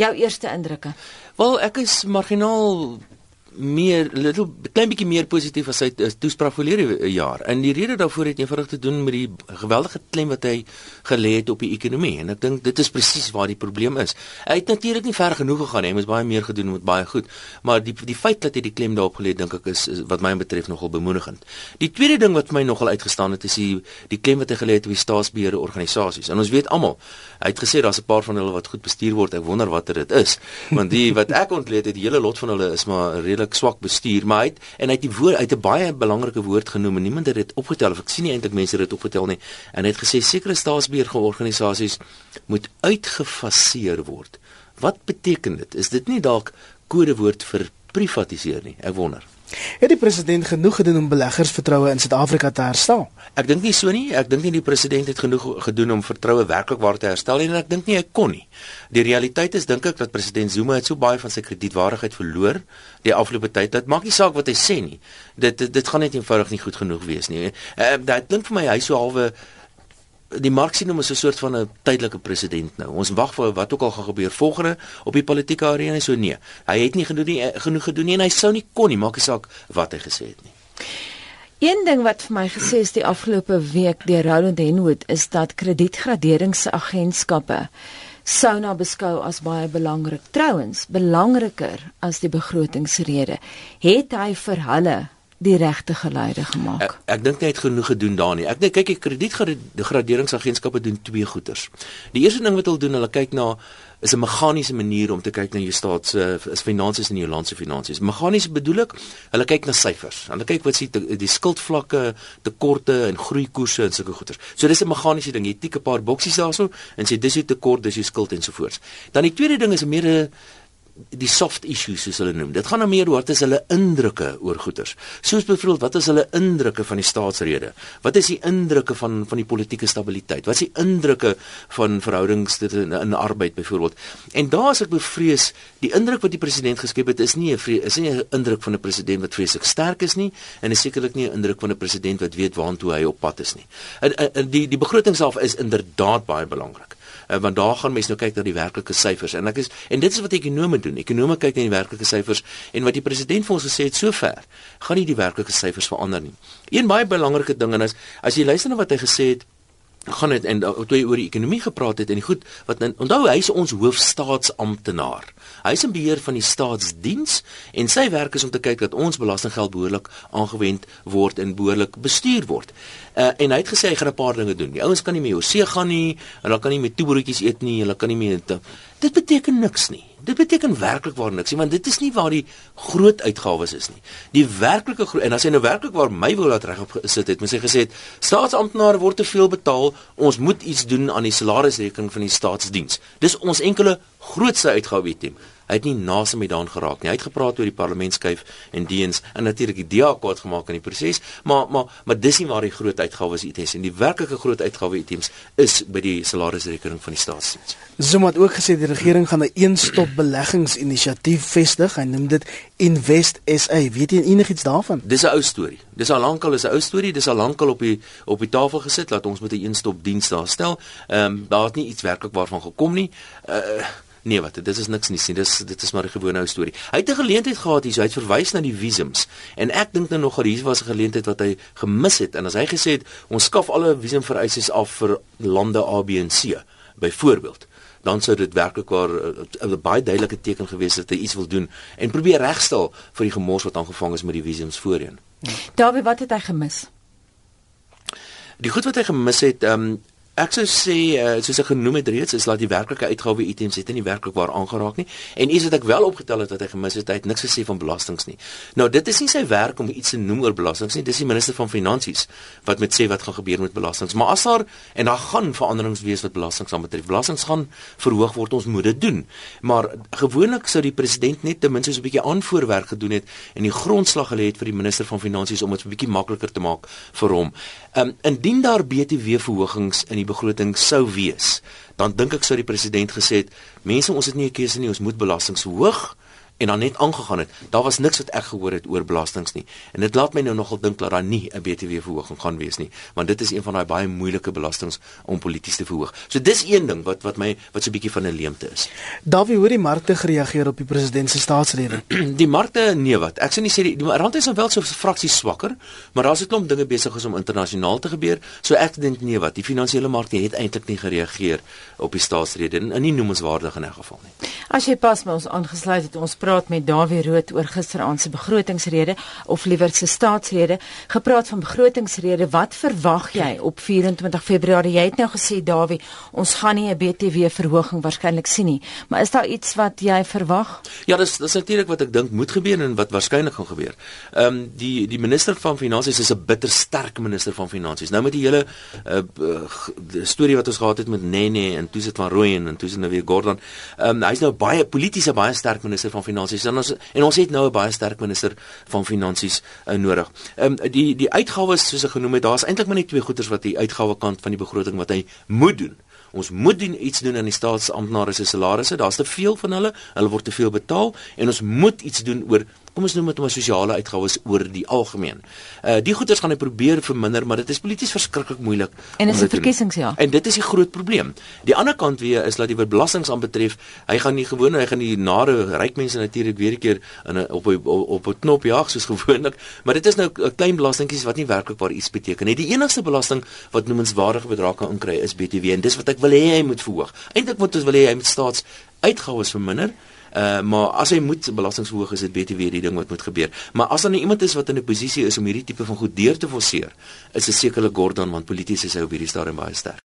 Jou eerste indrukke? Wel, ek is marginaal meer little klein bietjie meer positief as sy toespraak verlede jaar. En die rede daarvoor het eenvoudig te doen met die geweldige klem wat hy gelê het op die ekonomie. En ek dink dit is presies waar die probleem is. Hy het natuurlik nie ver genoeg gegaan nie. Hy moes baie meer gedoen met baie goed. Maar die die feit dat hy die klem daarop gelê het, dink ek is, is wat my betref nogal bemoedigend. Die tweede ding wat vir my nogal uitgestaan het is die die klem wat hy gelê het op die staatsbeheerde organisasies. En ons weet almal, hy het gesê daar's 'n paar van hulle wat goed bestuur word. Ek wonder watter dit is. Want die wat ek ontleed het, die hele lot van hulle is maar redelik swak bestuur, maar hy het en hy het die woord uit 'n baie belangrike woord genoem en niemand het dit opgetel of ek sien nie eintlik mense dit opgetel nie. En hy het gesê sekere staatsbeheerorganisasies moet uitgefaseer word. Wat beteken dit? Is dit nie dalk kodewoord vir privatiseer nie? Ek wonder. Het die president genoeg gedoen om beleggersvertroue in Suid-Afrika te herstel? Ek dink nie so nie. Ek dink nie die president het genoeg gedoen om vertroue werklik waar te herstel en ek dink nie hy kon nie. Die realiteit is dink ek dat president Zuma het so baie van sy kredietwaardigheid verloor die afgelope tyd. Dit maak nie saak wat hy sê nie. Dit dit, dit gaan net eenvoudig nie goed genoeg wees nie. Uh, dit klink vir my hy so halwe die mark sien hom as 'n soort van 'n tydelike president nou. Ons wag vir wat ook al gaan gebeur volgende op die politieke arena so nee. Hy het nie genoeg nie, genoeg gedoen nie en hy sou nie kon nie, maak nie saak wat hy gesê het nie. Een ding wat vir my gesê is die afgelope week deur Roland Henwood is dat kredietgraderingsagentskappe sou na beskou as baie belangrik. Trouwens, belangriker as die begrotingsrede. Het hy vir hulle die regte geleide gemaak. Ek, ek dink hy het genoeg gedoen daar nie. Ek dink kyk die kredietgraderingsagentskappe doen twee goeters. Die eerste ding wat hulle doen, hulle kyk na is 'n meganiese manier om te kyk na jou staat se is finansies en jou land se finansies. Meganies bedoel ek, hulle kyk na syfers. Hulle kyk wat sien die skuldvlakke, tekorte en groeikoerse en sulke goeters. So dis 'n meganiese ding. Jy tik 'n paar boksies daarso en sê dis die tekort, dis die skuld en so voort. Dan die tweede ding is meer 'n die soft issues soos hulle noem. Dit gaan nou meer oor wat is hulle indrukke oor goederes. Soos byvoorbeeld wat is hulle indrukke van die staatsrede? Wat is die indrukke van van die politieke stabiliteit? Wat is die indrukke van verhoudings dit in, in arbeid byvoorbeeld? En daar as ek bevrees, die indruk wat die president geskep het is nie 'n is nie 'n indruk van 'n president wat vreeslik sterk is nie en is sekerlik nie 'n indruk van 'n president wat weet waantoe hy op pad is nie. En, en die die begroting self is inderdaad baie belangrik uh, want daar gaan mense nou kyk na die werklike syfers en ek is en dit is wat ekonome doen. Ekonome kyk na die werklike syfers en wat die president vir ons gesê het sover, gaan nie die werklike syfers verander nie. Een baie belangrike ding en as as jy luister na wat hy gesê het gaan dit en toe hy oor die ekonomie gepraat het en goed wat onthou hy is ons hoofstaatsamptenaar. Hy is in beheer van die staatsdiens en sy werk is om te kyk dat ons belastinggeld behoorlik aangewend word en behoorlik bestuur word. Uh, en hy het gesê hy gaan 'n paar dinge doen. Die ouens kan nie meer Jose gaan nie, hulle kan nie meer toebroodjies eet nie, hulle kan nie meer Dit beteken niks nie. Dit beteken werklik waar niks nie, want dit is nie waar die groot uitgawes is nie. Die werklike groot en as hy nou werklik waar my wil laat regop gesit het, moet hy gesê het staatsamptenare word te veel betaal, ons moet iets doen aan die salarisrekening van die staatsdiens. Dis ons enkele grootste uitgawe item. Hy het nie naas met daan geraak nie. Hy het gepraat oor die parlementskuif en diens en natuurlik die DA kwaad gemaak in die proses, maar maar maar dis nie waar die groot uitgawes is en die werklike groot uitgawe items is by die salarisrekening van die staatsdiens. Zuma het ook gesê die regering gaan 'n een-stop beleggingsinisiatief vestig. Hy noem dit Invest SA. Weet jy enigiets daarvan? Dis 'n ou storie. Dis al lankal is 'n ou storie. Dis al lankal op die op die tafel gesit dat ons met 'n een-stop diens daar stel. Ehm um, daar het nie iets werklik waarvan gekom nie. Uh Nee, wat dit is niks nie. Dis dit is maar 'n gewone ou storie. Hy het 'n geleentheid gehad hier, so hy het verwys na die visums. En ek dink nou nog dat hier was 'n geleentheid wat hy gemis het. En as hy gesê het, ons skaf alle visumvereistes af vir lande A, B en C, byvoorbeeld, dan sou dit werklik waar 'n baie duidelike teken gewees het dat hy iets wil doen en probeer regstel vir die gemors wat aangevang is met die visums voorheen. Dawie, wat het hy gemis? Die goed wat hy gemis het, ehm um, Ek sou sê uh, soos ek genoem het reeds is dat die werklike uitgawe items het nie werklik waar aangeraak nie en iets wat ek wel opgetel het wat hy gemis het, hy het niks gesê van belastings nie. Nou dit is nie sy werk om iets te noem oor belastings nie, dis die minister van finansies wat met sê wat gaan gebeur met belastings. Maar as daar en daar gaan veranderings wees wat belastings aanbetref. Belastings gaan verhoog word, ons moet dit doen. Maar gewoonlik sou die president net ten minste so 'n bietjie aanvoorwerk gedoen het en die grondslag gelê het vir die minister van finansies om dit 'n bietjie makliker te maak vir hom. Ehm um, indien daar BTW verhogings in die begroting sou wees, dan dink ek sou die president gesê het, mense ons het nie 'n keuse nie, ons moet belastings verhoog en dan net aangegaan het. Daar was niks wat ek gehoor het oor belastings nie. En dit laat my nou nogal dink dat daar nie 'n BTW verhoging gaan wees nie, want dit is een van daai baie moeilike belastings om polities te verhoog. So dis een ding wat wat my wat so 'n bietjie van 'n leemte is. Davie, hoe die markte gereageer op die president se staatsrede? die markte nee wat. Ek sê nie sê die, die rand is nou wel so 'n fraksie swakker, maar daar's 'n klomp dinge besig is om internasionaal te gebeur. So ek dink nee wat. Die finansiële markte het eintlik nie gereageer op die staatsrede en nie noemenswaardig in 'n geval nie. As jy pas met ons aangesluit het, ons praat met Dawie Rood oor gisteraand se begrotingsrede of liewer se staatsrede. Gepraat van begrotingsrede, wat verwag jy op 24 Februarie? Jy het nou gesê Dawie, ons gaan nie 'n BTW verhoging waarskynlik sien nie, maar is daar iets wat jy verwag? Ja, dis dis natuurlik wat ek dink moet gebeur en wat waarskynlik gaan gebeur. Ehm um, die die minister van finansies is 'n bitter sterk minister van finansies. Nou met die hele uh, uh, storie wat ons gehad het met Nene en toe sit van Rooyen en toe sit nou weer Gordon. Ehm um, hy's nou baie politiese baie sterk minister van finansies en ons en ons het nou 'n baie sterk minister van finansies uh, nodig. Ehm um, die die uitgawes soos ek genoem het, daar's eintlik maar net twee goeders wat die uitgawe kant van die begroting wat hy moet doen. Ons moet doen iets doen aan die staatsamptenare se salarisse. Daar's te veel van hulle. Hulle word te veel betaal en ons moet iets doen oor kom ons noem dit maar sosiale uitgawes oor die algemeen. Uh die goeders gaan hy probeer verminder, maar dit is polities verskriklik moeilik. En is 'n verkiesingsjaar. En dit is die groot probleem. Die ander kant weer is dat die belastings aanbetref, hy gaan nie gewoon hy gaan die nare ryk mense natuurlik weer 'n keer in 'n op op op 'n knop jag soos gewoonlik, maar dit is nou 'n klein belastingkies wat nie werklik waar iets beteken nie. Die enigste belasting wat noemenswaardige bedrag kan inkry is BTW en dis wat ek wil hê hy moet verhoog. Eintlik moet ons wil hê hy moet staats uitgawes verminder Uh maar as hy moet belastingverhoog is dit weer die ding wat moet gebeur. Maar as dan iemand is wat in 'n posisie is om hierdie tipe van goed deur te forceer, is dit sekerlik Gordon want polities is hy op hierdie stadium baie sterk.